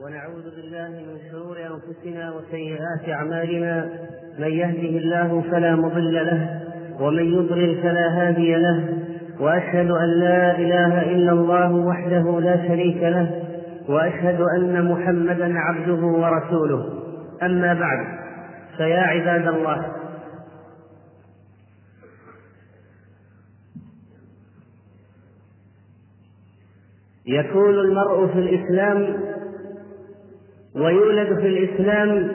ونعوذ بالله من شرور أنفسنا وسيئات أعمالنا من يهده الله فلا مضل له ومن يضلل فلا هادي له وأشهد أن لا إله إلا الله وحده لا شريك له وأشهد أن محمدا عبده ورسوله. أما بعد فيا عباد الله يكون المرء في الإسلام ويولد في الإسلام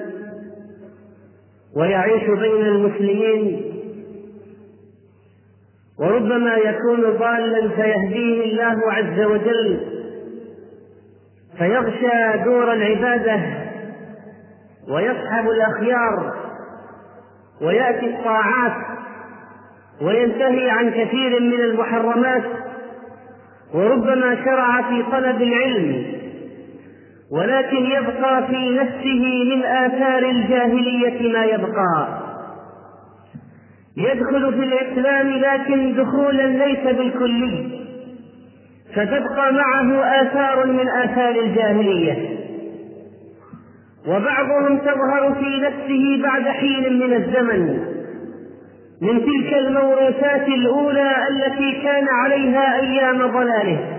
ويعيش بين المسلمين وربما يكون ضالا فيهديه الله عز وجل فيغشى دور العبادة ويصحب الأخيار ويأتي الطاعات وينتهي عن كثير من المحرمات وربما شرع في طلب العلم ولكن يبقى في نفسه من آثار الجاهلية ما يبقى. يدخل في الإسلام لكن دخولا ليس بالكلي. فتبقى معه آثار من آثار الجاهلية. وبعضهم تظهر في نفسه بعد حين من الزمن. من تلك الموروثات الأولى التي كان عليها أيام ضلاله.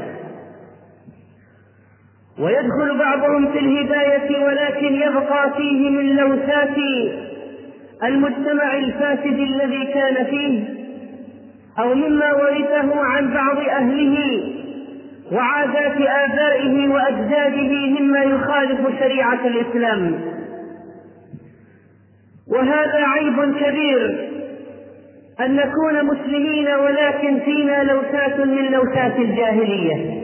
ويدخل بعضهم في الهداية ولكن يبقى فيه من لوثات المجتمع الفاسد الذي كان فيه أو مما ورثه عن بعض أهله وعادات آبائه وأجداده مما يخالف شريعة الإسلام. وهذا عيب كبير أن نكون مسلمين ولكن فينا لوثات من لوثات الجاهلية.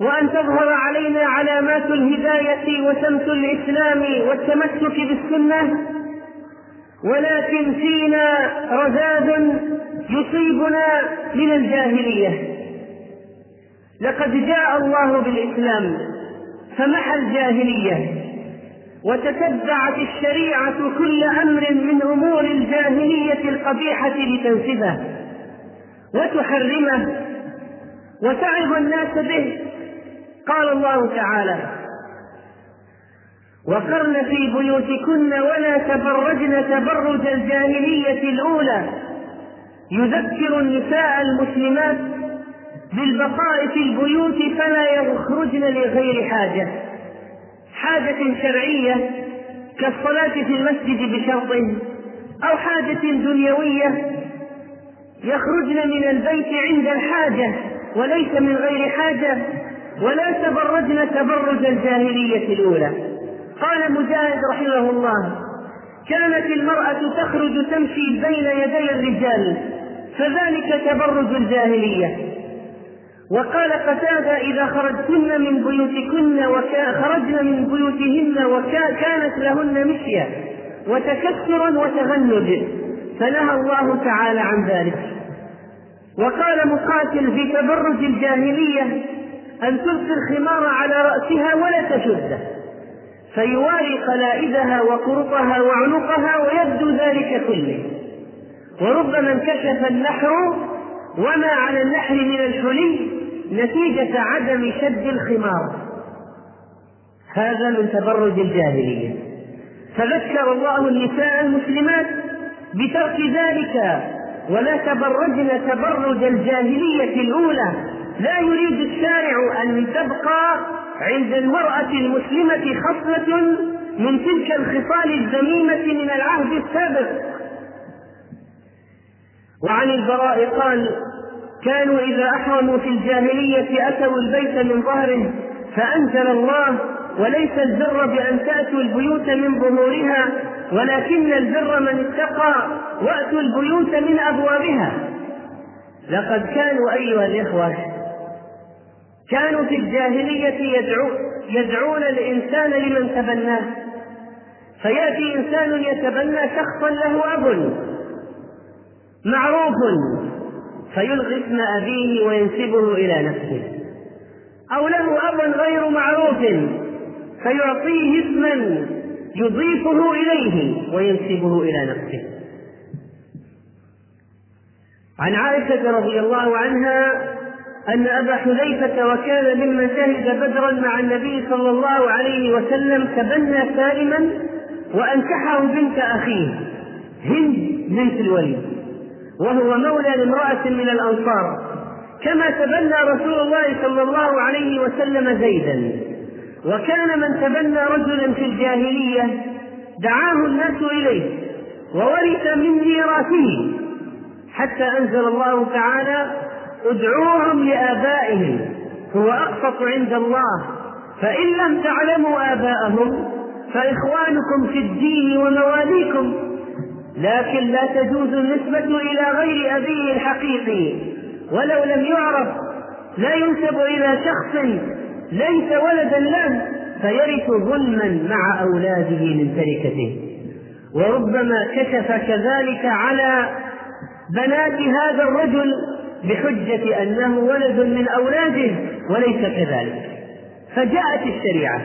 وأن تظهر علينا علامات الهداية وسمت الإسلام والتمسك بالسنة ولكن فينا رذاذ يصيبنا من الجاهلية. لقد جاء الله بالإسلام فمحى الجاهلية وتتبعت الشريعة كل أمر من أمور الجاهلية القبيحة لتنفذه وتحرمه وتعظ الناس به قال الله تعالى وقرن في بيوتكن ولا تبرجن تبرج الجاهلية الأولى. يذكر النساء المسلمات بالبقاء في البيوت فلا يخرجن لغير حاجة. حاجة شرعية كالصلاة في المسجد بشرط أو حاجة دنيوية. يخرجن من البيت عند الحاجة وليس من غير حاجة. ولا تبرجن تبرج الجاهلية الأولى. قال مجاهد رحمه الله كانت المرأة تخرج تمشي بين يدي الرجال فذلك تبرج الجاهلية. وقال قتادة إذا خرجتن من بيوتكن وخرجن من بيوتهن وكانت لهن مشية وتكسرا وتغنج فنهى الله تعالى عن ذلك. وقال مقاتل في تبرج الجاهلية أن تلقي الخمار على رأسها ولا تشده فيواري قلائدها وقرطها وعنقها ويبدو ذلك كله. وربما انكشف النحر وما على النحر من الحلي نتيجة عدم شد الخمار. هذا من تبرج الجاهلية. فذكر الله النساء المسلمات بترك ذلك ولا تبرجن تبرج الجاهلية الأولى لا يريد الشارع أن تبقى عند المرأة المسلمة خصلة من تلك الخصال الذميمة من العهد السابق. وعن البراء قال كانوا إذا أحرموا في الجاهلية أتوا البيت من ظهره فأنزل الله وليس البر بأن تأتوا البيوت من ظهورها ولكن البر من اتقى وأتوا البيوت من أبوابها. لقد كانوا أيها الإخوة كانوا في الجاهلية يدعو يدعون الإنسان لمن تبناه. فيأتي إنسان يتبنى شخصا له أب معروف فيلغي اسم أبيه وينسبه إلى نفسه. أو له أب غير معروف فيعطيه اسما يضيفه إليه وينسبه إلى نفسه. عن عائشة رضي الله عنها أن أبا حذيفة وكان ممن شهد بدرا مع النبي صلى الله عليه وسلم تبنى سالما وأنكحه بنت أخيه هند بنت الوليد وهو مولى لامرأة من الأنصار كما تبنى رسول الله صلى الله عليه وسلم زيدا. وكان من تبنى رجلا في الجاهلية دعاه الناس إليه وورث من ميراثه حتى أنزل الله تعالى ادعوهم لآبائهم هو أقسط عند الله. فإن لم تعلموا آباءهم فإخوانكم في الدين ومواليكم. لكن لا تجوز النسبة إلى غير أبيه الحقيقي. ولو لم يعرف لا ينسب إلى شخص ليس ولدا له فيرث ظلما مع أولاده من تركته. وربما كشف كذلك على بنات هذا الرجل بحجة أنه ولد من أولاده وليس كذلك. فجاءت الشريعة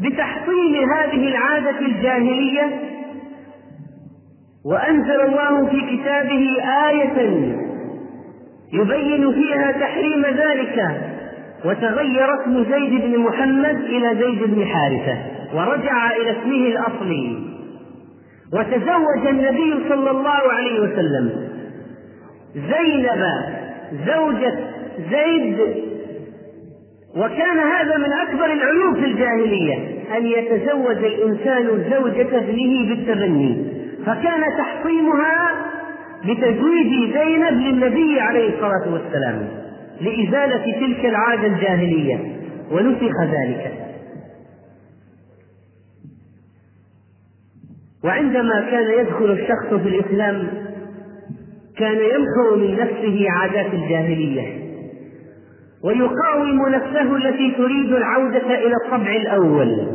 بتحطيم هذه العادة الجاهلية وأنزل الله في كتابه آية يبين فيها تحريم ذلك وتغير اسم زيد بن محمد إلى زيد بن حارثة ورجع إلى اسمه الأصلي. وتزوج النبي صلى الله عليه وسلم زينب زوجة زيد. وكان هذا من أكبر العيوب في الجاهلية أن يتزوج الإنسان زوجة ابنه بالتبني فكان تحطيمها بتزويج زينب للنبي عليه الصلاة والسلام لإزالة تلك العادة الجاهلية. ونسخ ذلك. وعندما كان يدخل الشخص في الإسلام كان يمحو من نفسه عادات الجاهلية ويقاوم نفسه التي تريد العودة إلى الطبع الأول.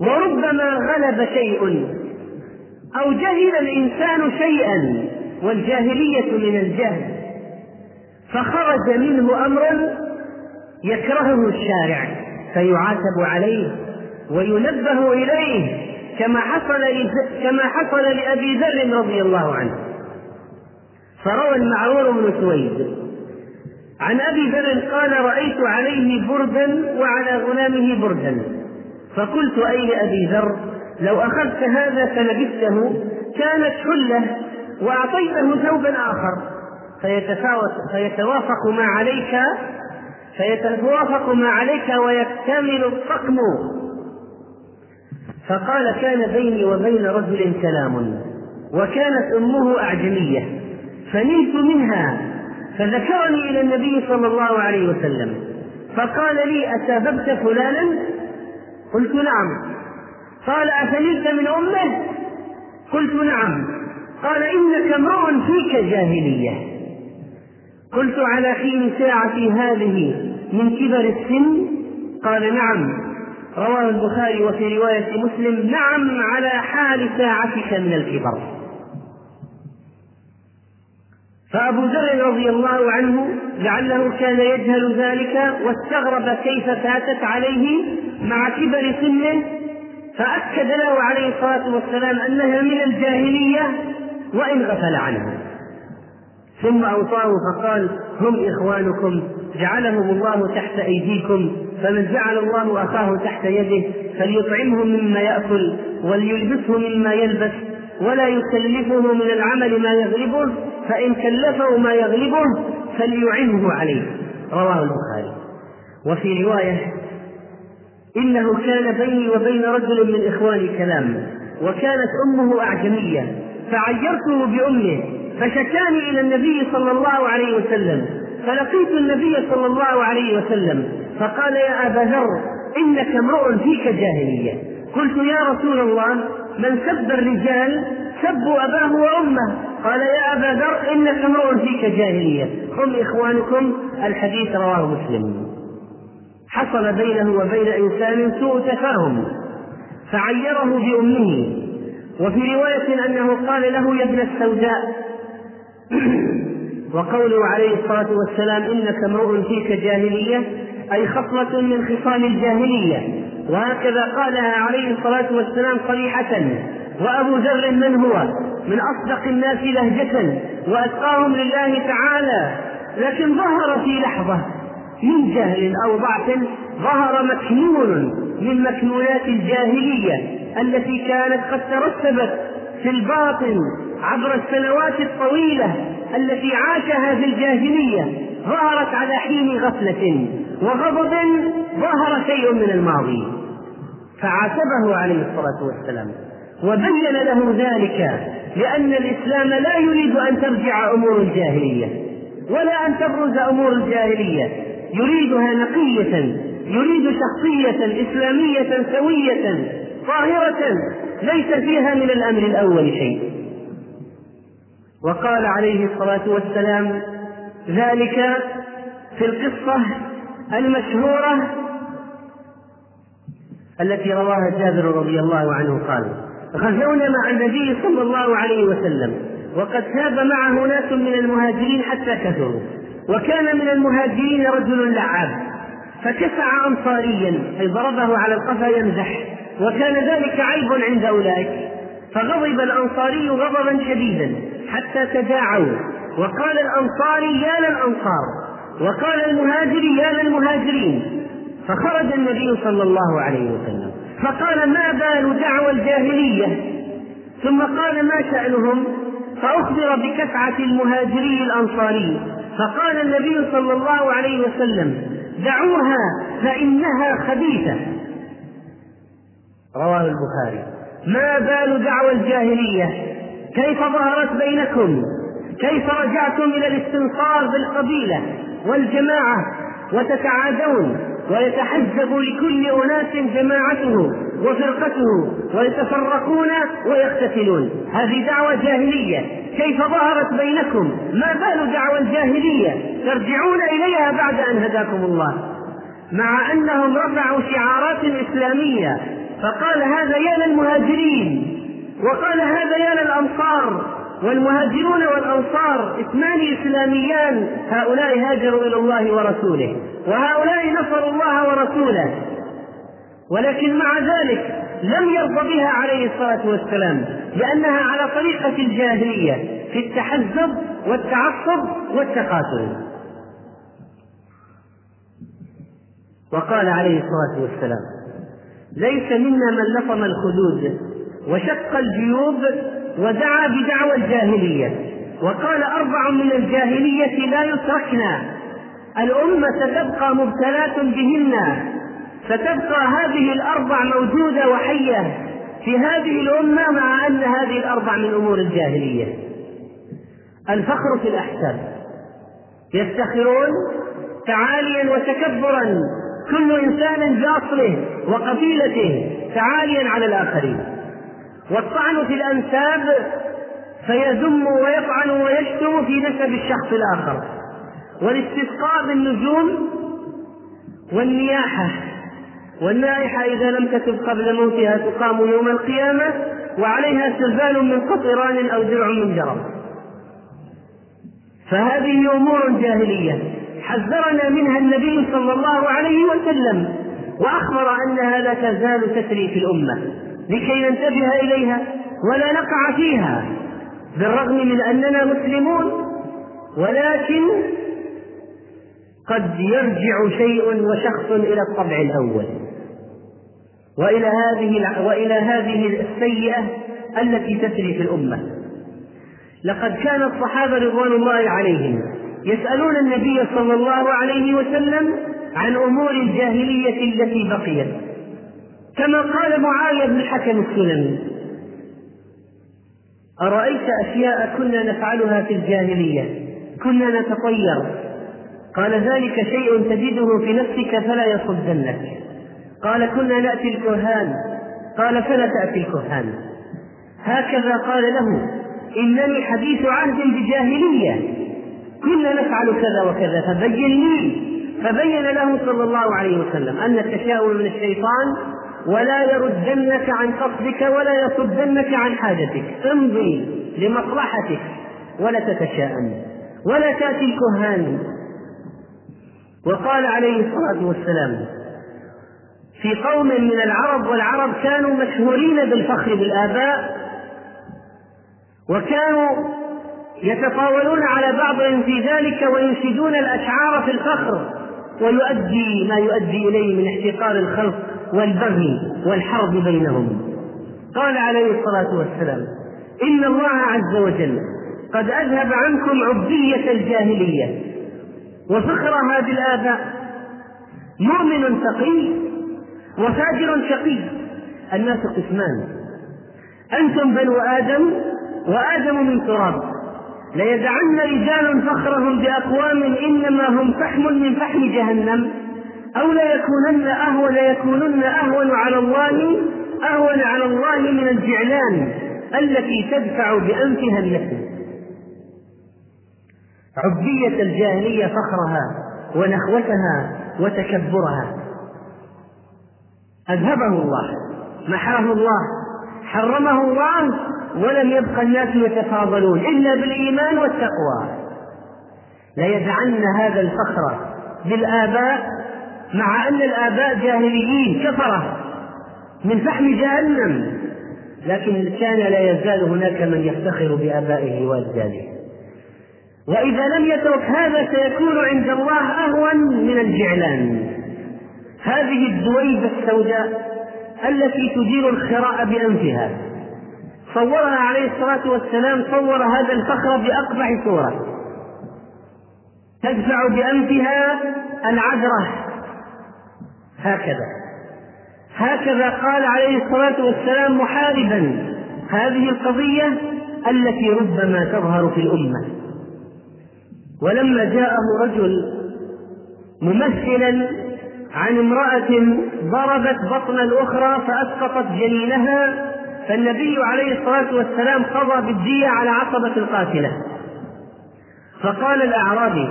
وربما غلب شيء أو جهل الإنسان شيئا والجاهلية من الجهل فخرج منه أمر يكرهه الشارع فيعاتب عليه وينبه إليه كما حصل كما حصل لأبي ذر رضي الله عنه. فروى المعرور بن سويد. عن أبي ذر قال رأيت عليه بردا وعلى غلامه بردا. فقلت أين أبي ذر؟ لو أخذت هذا فلبسته كانت حلة وأعطيته ثوبا آخر. فيتفاوت فيتوافق ما عليك فيتوافق ما عليك ويكتمل الطقم. فقال كان بيني وبين رجل كلام. وكانت أمه أعجمية. فنلت منها فذكرني إلى النبي صلى الله عليه وسلم فقال لي أساببت فلانا؟ قلت نعم. قال أفنلت من أمه؟ قلت نعم. قال إنك امرؤ فيك جاهلية. قلت على حين ساعتي هذه من كبر السن؟ قال نعم. رواه البخاري وفي رواية مسلم نعم على حال ساعتك من الكبر. فأبو ذر رضي الله عنه لعله كان يجهل ذلك واستغرب كيف فاتت عليه مع كبر سنه فأكد له عليه الصلاة والسلام أنها من الجاهلية وإن غفل عنها ثم أوصاه فقال هم إخوانكم جعلهم الله تحت أيديكم فمن جعل الله أخاه تحت يده فليطعمه مما يأكل وليلبسه مما يلبس ولا يكلفه من العمل ما يغلبه فإن كلفه ما يغلبه فليعنه عليه. رواه البخاري. وفي رواية إنه كان بيني وبين رجل من إخواني كلام وكانت أمه أعجمية فعيرته بأمه فشكاني إلى النبي صلى الله عليه وسلم فلقيت النبي صلى الله عليه وسلم فقال يا أبا ذر إنك امرؤ فيك جاهلية. قلت يا رسول الله من سب الرجال سبوا أباه وأمه. قال يا أبا ذر إنك امرؤ فيك جاهلية هم إخوانكم؟ الحديث رواه مسلم. حصل بينه وبين إنسان سوء تفاهم فعيره بأمه. وفي رواية أنه قال له يا ابن السوداء. وقوله عليه الصلاة والسلام إنك امرؤ فيك جاهلية أي خصلة من خصال الجاهلية. وهكذا قالها عليه الصلاة والسلام صريحة وأبو ذر من هو؟ من أصدق الناس لهجة وأتقاهم لله تعالى. لكن ظهر في لحظة من جهل أو ضعف ظهر مكنون من مكنونات الجاهلية التي كانت قد ترتبت في الباطن عبر السنوات الطويلة التي عاشها في الجاهلية. ظهرت على حين غفلة وغضب ظهر شيء من الماضي. فعاتبه عليه الصلاة والسلام. وبين له ذلك لأن الإسلام لا يريد أن ترجع أمور الجاهلية ولا أن تبرز أمور الجاهلية. يريدها نقية يريد شخصية إسلامية سوية طاهرة ليس فيها من الأمر الأول شيء. وقال عليه الصلاة والسلام ذلك في القصة المشهورة التي رواها جابر رضي الله عنه قال غزونا مع النبي صلى الله عليه وسلم وقد تاب معه ناس من المهاجرين حتى كثروا وكان من المهاجرين رجل لعاب فكسع أنصاريا أي ضربه على القفا يمزح وكان ذلك عيب عند أولئك فغضب الأنصاري غضبا شديدا حتى تداعوا وقال الأنصاري يا للأنصار وقال المهاجري يا للمهاجرين فخرج النبي صلى الله عليه وسلم. فقال ما بال دعوى الجاهلية؟ ثم قال ما شأنهم؟ فأخبر بكفعة المهاجري الأنصاري. فقال النبي صلى الله عليه وسلم دعوها فإنها خبيثة. رواه البخاري. ما بال دعوى الجاهلية؟ كيف ظهرت بينكم؟ كيف رجعتم إلى الاستنصار بالقبيلة والجماعة وتتعادون؟ ويتحزب لكل أناس جماعته وفرقته ويتفرقون ويقتتلون. هذه دعوة جاهلية. كيف ظهرت بينكم؟ ما بال دعوى الجاهلية؟ ترجعون إليها بعد أن هداكم الله. مع أنهم رفعوا شعارات إسلامية. فقال هذا يا للمهاجرين. وقال هذا يا للأنصار. والمهاجرون والأنصار اثنان إسلاميان هؤلاء هاجروا إلى الله ورسوله وهؤلاء نصروا الله ورسوله. ولكن مع ذلك لم يرضى بها عليه الصلاة والسلام لأنها على طريقة الجاهلية في التحزب والتعصب والتقاتل. وقال عليه الصلاة والسلام ليس منا من لطم الخدود وشق الجيوب ودعا بدعوى الجاهلية. وقال أربع من الجاهلية لا يتركنا. الأمة ستبقى مبتلاة بهن. فتبقى هذه الأربع موجودة وحية في هذه الأمة مع أن هذه الأربع من أمور الجاهلية. الفخر في الأحساب. يفتخرون تعاليا وتكبرا. كل إنسان بأصله وقبيلته تعاليا على الآخرين. والطعن في الأنساب فيذم ويطعن ويشتم في نسب الشخص الآخر. والاستسقاء بالنجوم والنياحة. والنائحة إذا لم تتب قبل موتها تقام يوم القيامة وعليها سلبان من قطران أو درع من جرب فهذه أمور جاهلية. حذرنا منها النبي صلى الله عليه وسلم وأخبر أنها لا تزال تسري في الأمة. لكي ننتبه إليها ولا نقع فيها بالرغم من أننا مسلمون ولكن قد يرجع شيء وشخص إلى الطبع الأول. وإلى هذه وإلى هذه السيئة التي تسري في الأمة. لقد كان الصحابة رضوان الله عليهم يسألون النبي صلى الله عليه وسلم عن أمور الجاهلية التي بقيت. كما قال معاوية بن الحكم السلمي أرأيت أشياء كنا نفعلها في الجاهلية؟ كنا نتطير. قال ذلك شيء تجده في نفسك فلا يصدنك. قال كنا نأتي الكهان. قال فلا تأتي الكهان. هكذا قال له إنني حديث عهد بجاهلية. كنا نفعل كذا وكذا فبين لي فبين له صلى الله عليه وسلم أن التشاؤم من الشيطان ولا يردنك عن قصدك ولا يصدنك عن حاجتك. امضي لمصلحتك ولا تتشاءم ولا تأتي الكهان. وقال عليه الصلاة والسلام في قوم من العرب والعرب كانوا مشهورين بالفخر بالآباء وكانوا يتطاولون على بعضهم في ذلك وينشدون الأشعار في الفخر ويؤدي ما يؤدي إليه من احتقار الخلق. والبغي والحرب بينهم. قال عليه الصلاة والسلام إن الله عز وجل قد أذهب عنكم عبدية الجاهلية وفخرها بالآباء مؤمن تقي وفاجر شقي. الناس قسمان. أنتم بنو آدم وآدم من تراب. ليدعن رجال فخرهم بأقوام إنما هم فحم من فحم جهنم. أو ليكونن أهون ليكونن أهون على الله أهون على الله من الجعلان التي تدفع بأنفها اللحم عبية الجاهلية فخرها ونخوتها وتكبرها. أذهبه الله محاه الله حرمه الله ولم يبق الناس يتفاضلون إلا بالإيمان والتقوى. ليجعلن هذا الفخر بالآباء مع أن الآباء جاهليين كفرة من فحم جهنم. لكن كان لا يزال هناك من يفتخر بآبائه وأجداده. وإذا لم يترك هذا سيكون عند الله أهون من الجعلان. هذه الدويبة السوداء التي تدير الخراء بأنفها. صورها عليه الصلاة والسلام صور هذا الفخر بأقبح صورة. تدفع بأنفها العذرة هكذا. هكذا قال عليه الصلاة والسلام محاربا. هذه القضية التي ربما تظهر في الأمة. ولما جاءه رجل ممثلا عن امرأة ضربت بطن الأخرى فأسقطت جنينها فالنبي عليه الصلاة والسلام قضى بالدية على عصبة القاتلة. فقال الأعرابي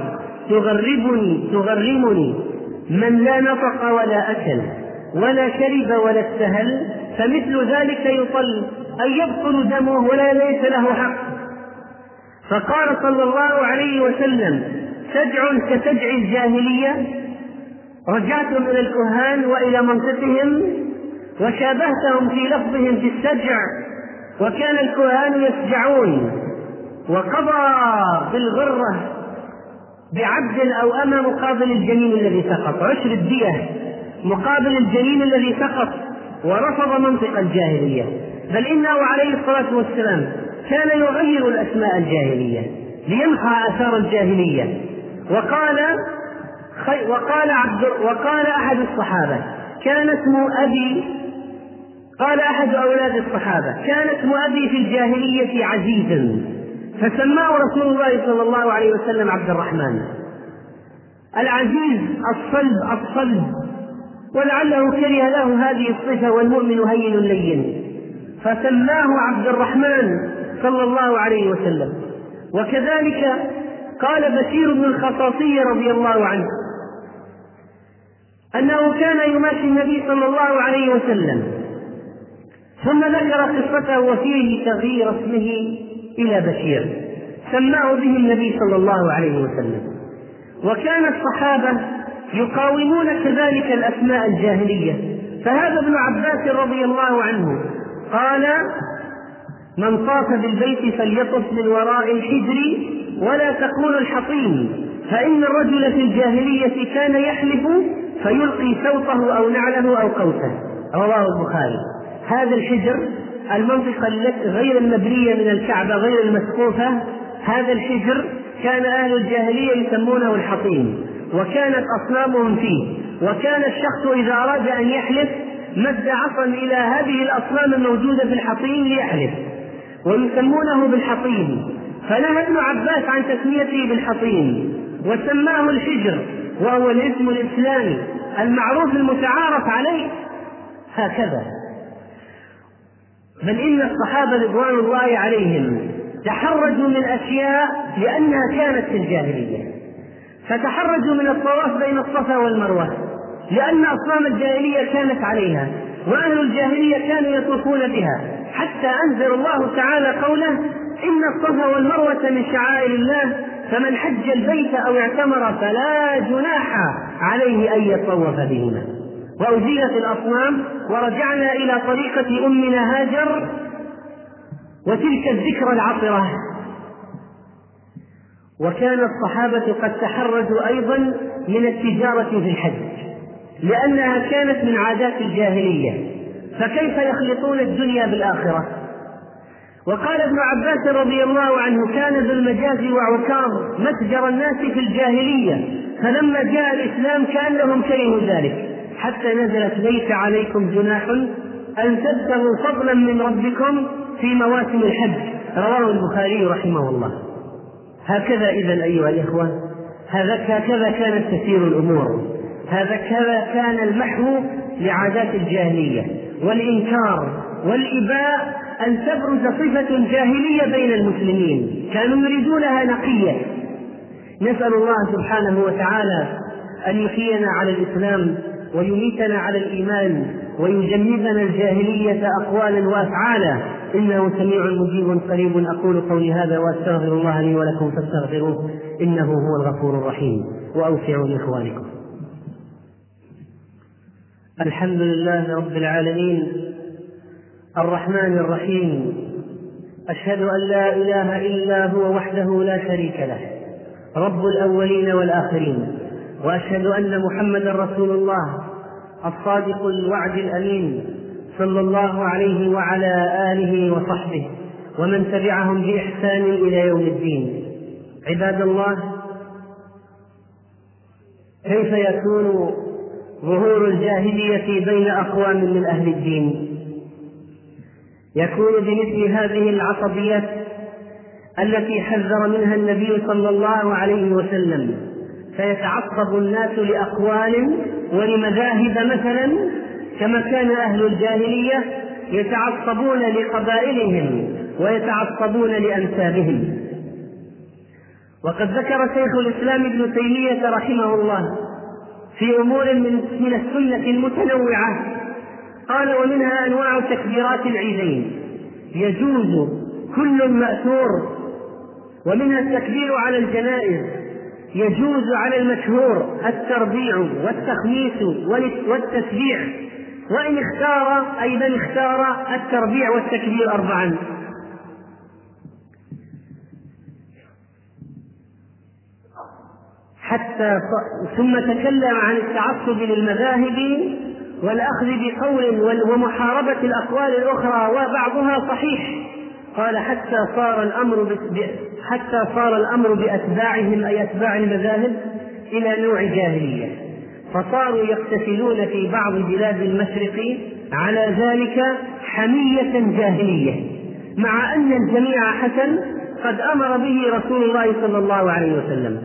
تغربني تغرمني. من لا نطق ولا أكل ولا شرب ولا استهل فمثل ذلك يطل أن يبطل دمه ولا ليس له حق. فقال صلى الله عليه وسلم سجع كسجع الجاهلية. رجعتم إلى الكهان وإلى منطقهم وشابهتهم في لفظهم في السجع وكان الكهان يسجعون وقضى بالغرة بعبد أو أما مقابل الجنين الذي سقط. عشر الدية مقابل الجنين الذي سقط ورفض منطق الجاهلية. بل إنه عليه الصلاة والسلام كان يغير الأسماء الجاهلية ليمحى آثار الجاهلية. وقال وقال عبد وقال أحد الصحابة كان اسم أبي قال أحد أولاد الصحابة كان اسم أبي في الجاهلية عزيزا. فسماه رسول الله صلى الله عليه وسلم عبد الرحمن. العزيز الصلب الصلب. ولعله كره له هذه الصفة والمؤمن هين لين. فسماه عبد الرحمن صلى الله عليه وسلم. وكذلك قال بشير بن الخصاصي رضي الله عنه أنه كان يماشي النبي صلى الله عليه وسلم. ثم ذكر قصته وفيه تغيير اسمه إلى بشير. سماه به النبي صلى الله عليه وسلم. وكان الصحابة يقاومون كذلك الأسماء الجاهلية. فهذا ابن عباس رضي الله عنه قال من طاف بالبيت فليطف من وراء الحجر ولا تقول الحطيم. فإن الرجل في الجاهلية كان يحلف فيلقي سوطه أو نعله أو قوسه. رواه البخاري. هذا الحجر المنطقة غير المبنية من الكعبة غير المسقوفة هذا الحجر كان أهل الجاهلية يسمونه الحطيم وكانت أصنامهم فيه وكان الشخص إذا أراد أن يحلف مد عصا إلى هذه الأصنام الموجودة في الحطيم ليحلف ويسمونه بالحطيم. فنهى ابن عباس عن تسميته بالحطيم وسماه الحجر وهو الاسم الإسلامي المعروف المتعارف عليه. هكذا. بل إن الصحابة رضوان الله عليهم تحرجوا من أشياء لأنها كانت في الجاهلية. فتحرجوا من الطواف بين الصفا والمروة لأن أصنام الجاهلية كانت عليها وأهل الجاهلية كانوا يطوفون بها. حتى أنزل الله تعالى قوله إن الصفا والمروة من شعائر الله فمن حج البيت أو اعتمر فلا جناح عليه أن يطوف بهما. وأزيلت الأصنام ورجعنا إلى طريقة أمنا هاجر وتلك الذكرى العطرة. وكان الصحابة قد تحرجوا أيضا من التجارة في الحج لأنها كانت من عادات الجاهلية. فكيف يخلطون الدنيا بالآخرة؟ وقال ابن عباس رضي الله عنه كان ذو المجاز وعكاظ متجر الناس في الجاهلية فلما جاء الإسلام كأنهم كرهوا ذلك. حتى نزلت ليس عليكم جناح أن تبتغوا فضلا من ربكم في مواسم الحج. رواه البخاري رحمه الله. هكذا إذا أيها الإخوة هكذا كانت تسير الأمور. هكذا كان المحو لعادات الجاهلية والإنكار والإباء أن تبرز صفة جاهلية بين المسلمين. كانوا يريدونها نقية. نسأل الله سبحانه وتعالى أن يحيينا على الإسلام ويميتنا على الإيمان ويجنبنا الجاهلية أقوالا وأفعالا. إنه سميع مجيب قريب. أقول قولي هذا وأستغفر الله لي ولكم فاستغفروه. إنه هو الغفور الرحيم. وأوسعوا لإخوانكم. الحمد لله رب العالمين. الرحمن الرحيم. أشهد أن لا إله إلا هو وحده لا شريك له. رب الأولين والآخرين. وأشهد أن محمدا رسول الله. الصادق الوعد الأمين صلى الله عليه وعلى آله وصحبه ومن تبعهم بإحسان إلى يوم الدين. عباد الله كيف يكون ظهور الجاهلية بين أقوام من أهل الدين؟ يكون بمثل هذه العصبيات التي حذر منها النبي صلى الله عليه وسلم فيتعصب الناس لأقوال ولمذاهب مثلا كما كان أهل الجاهلية يتعصبون لقبائلهم ويتعصبون لأنسابهم. وقد ذكر شيخ الإسلام ابن تيمية رحمه الله في أمور من من السنة المتنوعة قال ومنها أنواع تكبيرات العيدين يجوز كل مأثور ومنها التكبير على الجنائز يجوز على المشهور التربيع والتخميس والتسبيع وإن اختار أي من اختار التربيع والتكبير أربعا. حتى ثم تكلم عن التعصب للمذاهب والأخذ بقول ومحاربة الأقوال الأخرى وبعضها صحيح. قال حتى صار الأمر حتى صار الأمر بأتباعهم أي أتباع المذاهب إلى نوع جاهلية. فصاروا يقتتلون في بعض بلاد المشرق على ذلك حمية جاهلية مع أن الجميع حسن قد أمر به رسول الله صلى الله عليه وسلم.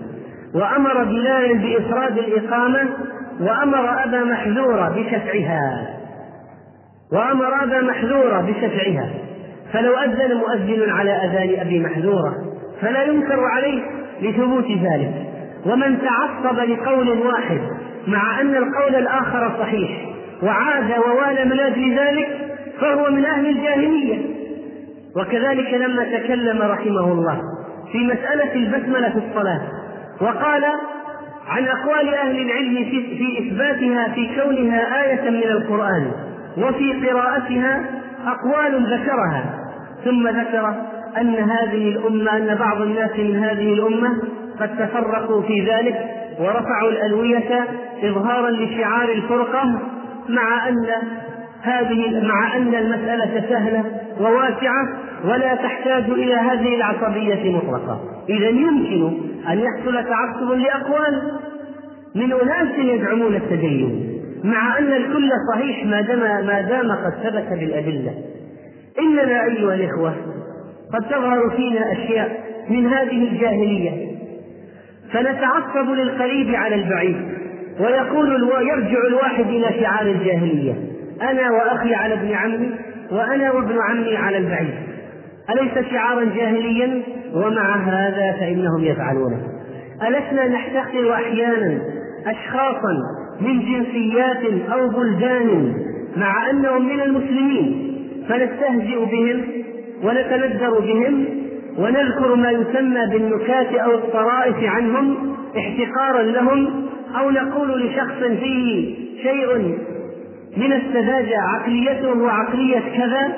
وأمر بلالا بإفراد الإقامة وأمر أبا محذورة بشفعها. وأمر أبا محذورة بشفعها. فلو أذن مؤذن على أذان أبي محذورة فلا ينكر عليه لثبوت ذلك. ومن تعصب لقول واحد مع أن القول الآخر صحيح وعاد ووالى من أجل ذلك فهو من أهل الجاهلية. وكذلك لما تكلم رحمه الله في مسألة البسملة في الصلاة وقال عن أقوال أهل العلم في, في إثباتها في كونها آية من القرآن وفي قراءتها أقوال ذكرها. ثم ذكر أن هذه الأمة أن بعض الناس من هذه الأمة قد تفرقوا في ذلك ورفعوا الألوية إظهارا لشعار الفرقة مع أن هذه مع أن المسألة سهلة وواسعة ولا تحتاج إلى هذه العصبية مطلقة. إذا يمكن أن يحصل تعصب لأقوال من أناس يزعمون التدين مع أن الكل صحيح ما دام ما دام قد ثبت بالأدلة. إننا أيها الإخوة قد تظهر فينا أشياء من هذه الجاهلية. فنتعصب للقريب على البعيد ويقول يرجع الواحد إلى شعار الجاهلية. أنا وأخي على ابن عمي وأنا وابن عمي على البعيد. أليس شعارا جاهليا؟ ومع هذا فإنهم يفعلونه. ألسنا نحتقر أحيانا أشخاصا من جنسيات أو بلدان مع أنهم من المسلمين. فنستهزئ بهم ونتندر بهم ونذكر ما يسمى بالنكات أو الطرائف عنهم احتقارا لهم أو نقول لشخص فيه شيء من السذاجة عقليته وعقلية كذا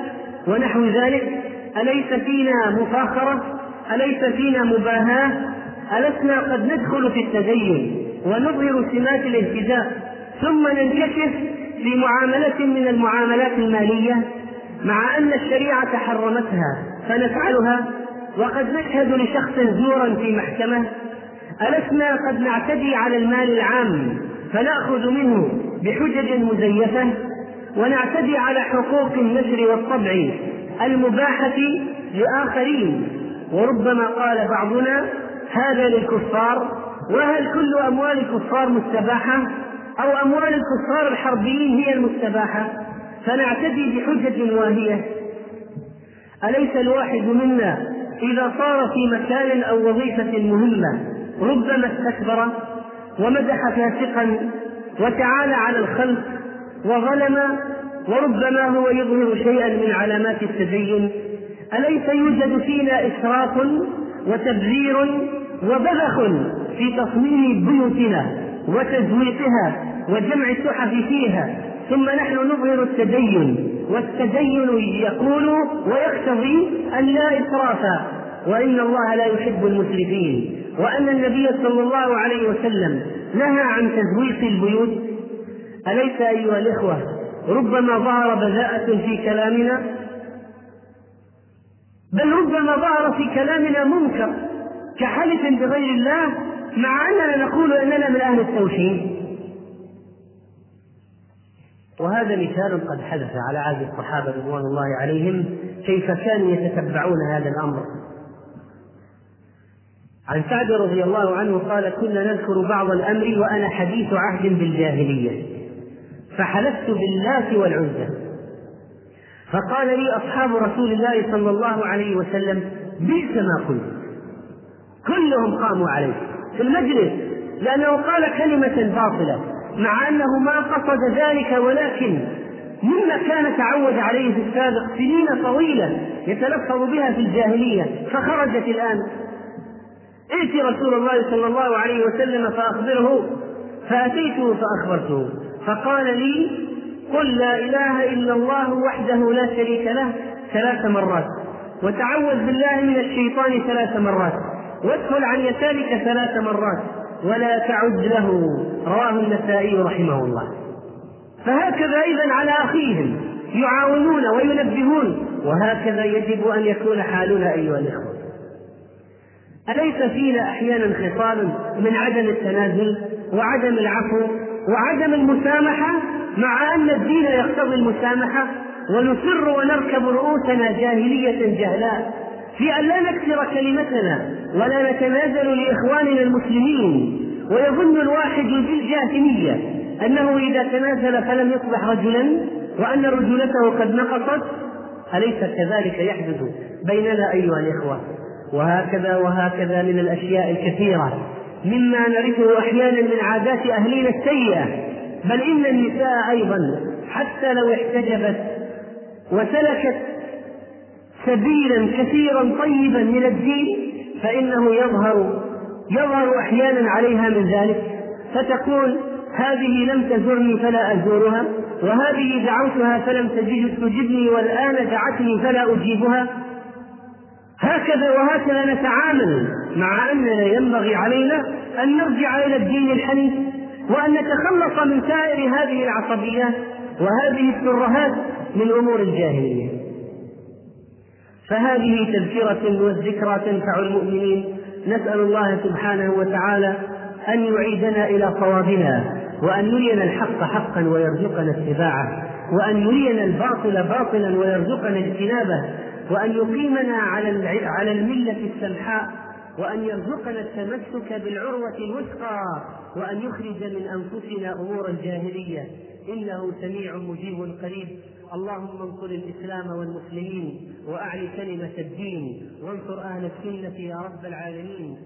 ونحو ذلك. أليس فينا مفاخرة؟ أليس فينا مباهاة؟ ألسنا قد ندخل في التدين ونظهر سمات الالتزام ثم ننكشف في معاملة من المعاملات المالية؟ مع أن الشريعة حرمتها فنفعلها وقد نشهد لشخص زورا في محكمة ألسنا قد نعتدي على المال العام فنأخذ منه بحجج مزيفة ونعتدي على حقوق النشر والطبع المباحة لآخرين. وربما قال بعضنا هذا للكفار وهل كل أموال الكفار مستباحة؟ أو أموال الكفار الحربيين هي المستباحة؟ فنعتدي بحجج واهية. أليس الواحد منا إذا صار في مكان أو وظيفة مهمة ربما استكبر ومدح فاسقا وتعالى على الخلق وظلم وربما هو يظهر شيئا من علامات التدين أليس يوجد فينا إسراف وتبذير وبذخ في تصميم بيوتنا وتزويقها وجمع التحف فيها ثم نحن نظهر التدين والتدين يقول ويقتضي أن لا إسراف وإن الله لا يحب المسرفين وأن النبي صلى الله عليه وسلم نهى عن تزويق البيوت. أليس أيها الإخوة ربما ظهر بذاءة في كلامنا؟ بل ربما ظهر في كلامنا منكر كحلف بغير الله مع أننا نقول أننا من أهل التوحيد. وهذا مثال قد حدث على عهد الصحابة رضوان الله عليهم كيف كانوا يتتبعون هذا الأمر. عن سعد رضي الله عنه قال كنا نذكر بعض الأمر وأنا حديث عهد بالجاهلية فحلفت باللات والعزى. فقال لي أصحاب رسول الله صلى الله عليه وسلم بئس ما قلت كلهم قاموا عليه في المجلس لأنه قال كلمة باطلة. مع أنه ما قصد ذلك ولكن مما كان تعود عليه في السابق سنين طويلة يتلفظ بها في الجاهلية فخرجت الآن. ائت رسول الله صلى الله عليه وسلم فأخبره؟ فأتيته فأخبرته. فقال لي قل لا إله إلا الله وحده لا شريك له ثلاث مرات وتعوذ بالله من الشيطان ثلاث مرات وادخل عن يسارك ثلاث مرات. ولا تعد له. رواه النسائي رحمه الله. فهكذا إذا على أخيهم يعاونون وينبهون وهكذا يجب أن يكون حالنا أيها الإخوة. أليس فينا أحيانا خصال من عدم التنازل وعدم العفو وعدم المسامحة مع أن الدين يقتضي المسامحة؟ ونصر ونركب رؤوسنا جاهلية جهلاء في أن لا نكسر كلمتنا ولا نتنازل لإخواننا المسلمين. ويظن الواحد بالجاهلية أنه إذا تنازل فلم يصبح رجلا وأن رجولته قد نقصت. أليس كذلك يحدث بيننا أيها الإخوة؟ وهكذا وهكذا من الأشياء الكثيرة. مما نرثه أحيانا من عادات أهلنا السيئة. بل إن النساء أيضا حتى لو احتجبت وسلكت سبيلا كثيرا طيبا من الدين فإنه يظهر يظهر أحيانا عليها من ذلك فتقول هذه لم تزرني فلا أزورها وهذه دعوتها فلم تجبني والآن دعتني فلا أجيبها. هكذا وهكذا نتعامل مع أننا ينبغي علينا أن نرجع إلى الدين الحنيف وأن نتخلص من سائر هذه العصبيات وهذه الترهات من أمور الجاهلية. فهذه تذكرة والذكرى تنفع المؤمنين. نسأل الله سبحانه وتعالى أن يعيدنا إلى صوابنا وأن يرينا الحق حقا ويرزقنا اتباعه وأن يرينا الباطل باطلا ويرزقنا اجتنابه وأن يقيمنا على على الملة السمحاء وأن يرزقنا التمسك بالعروة الوثقى وأن يخرج من أنفسنا أمور الجاهلية. إنه سميع مجيب قريب. اللهم انصر الإسلام والمسلمين وأعل كلمة الدين وانصر أهل السنة يا رب العالمين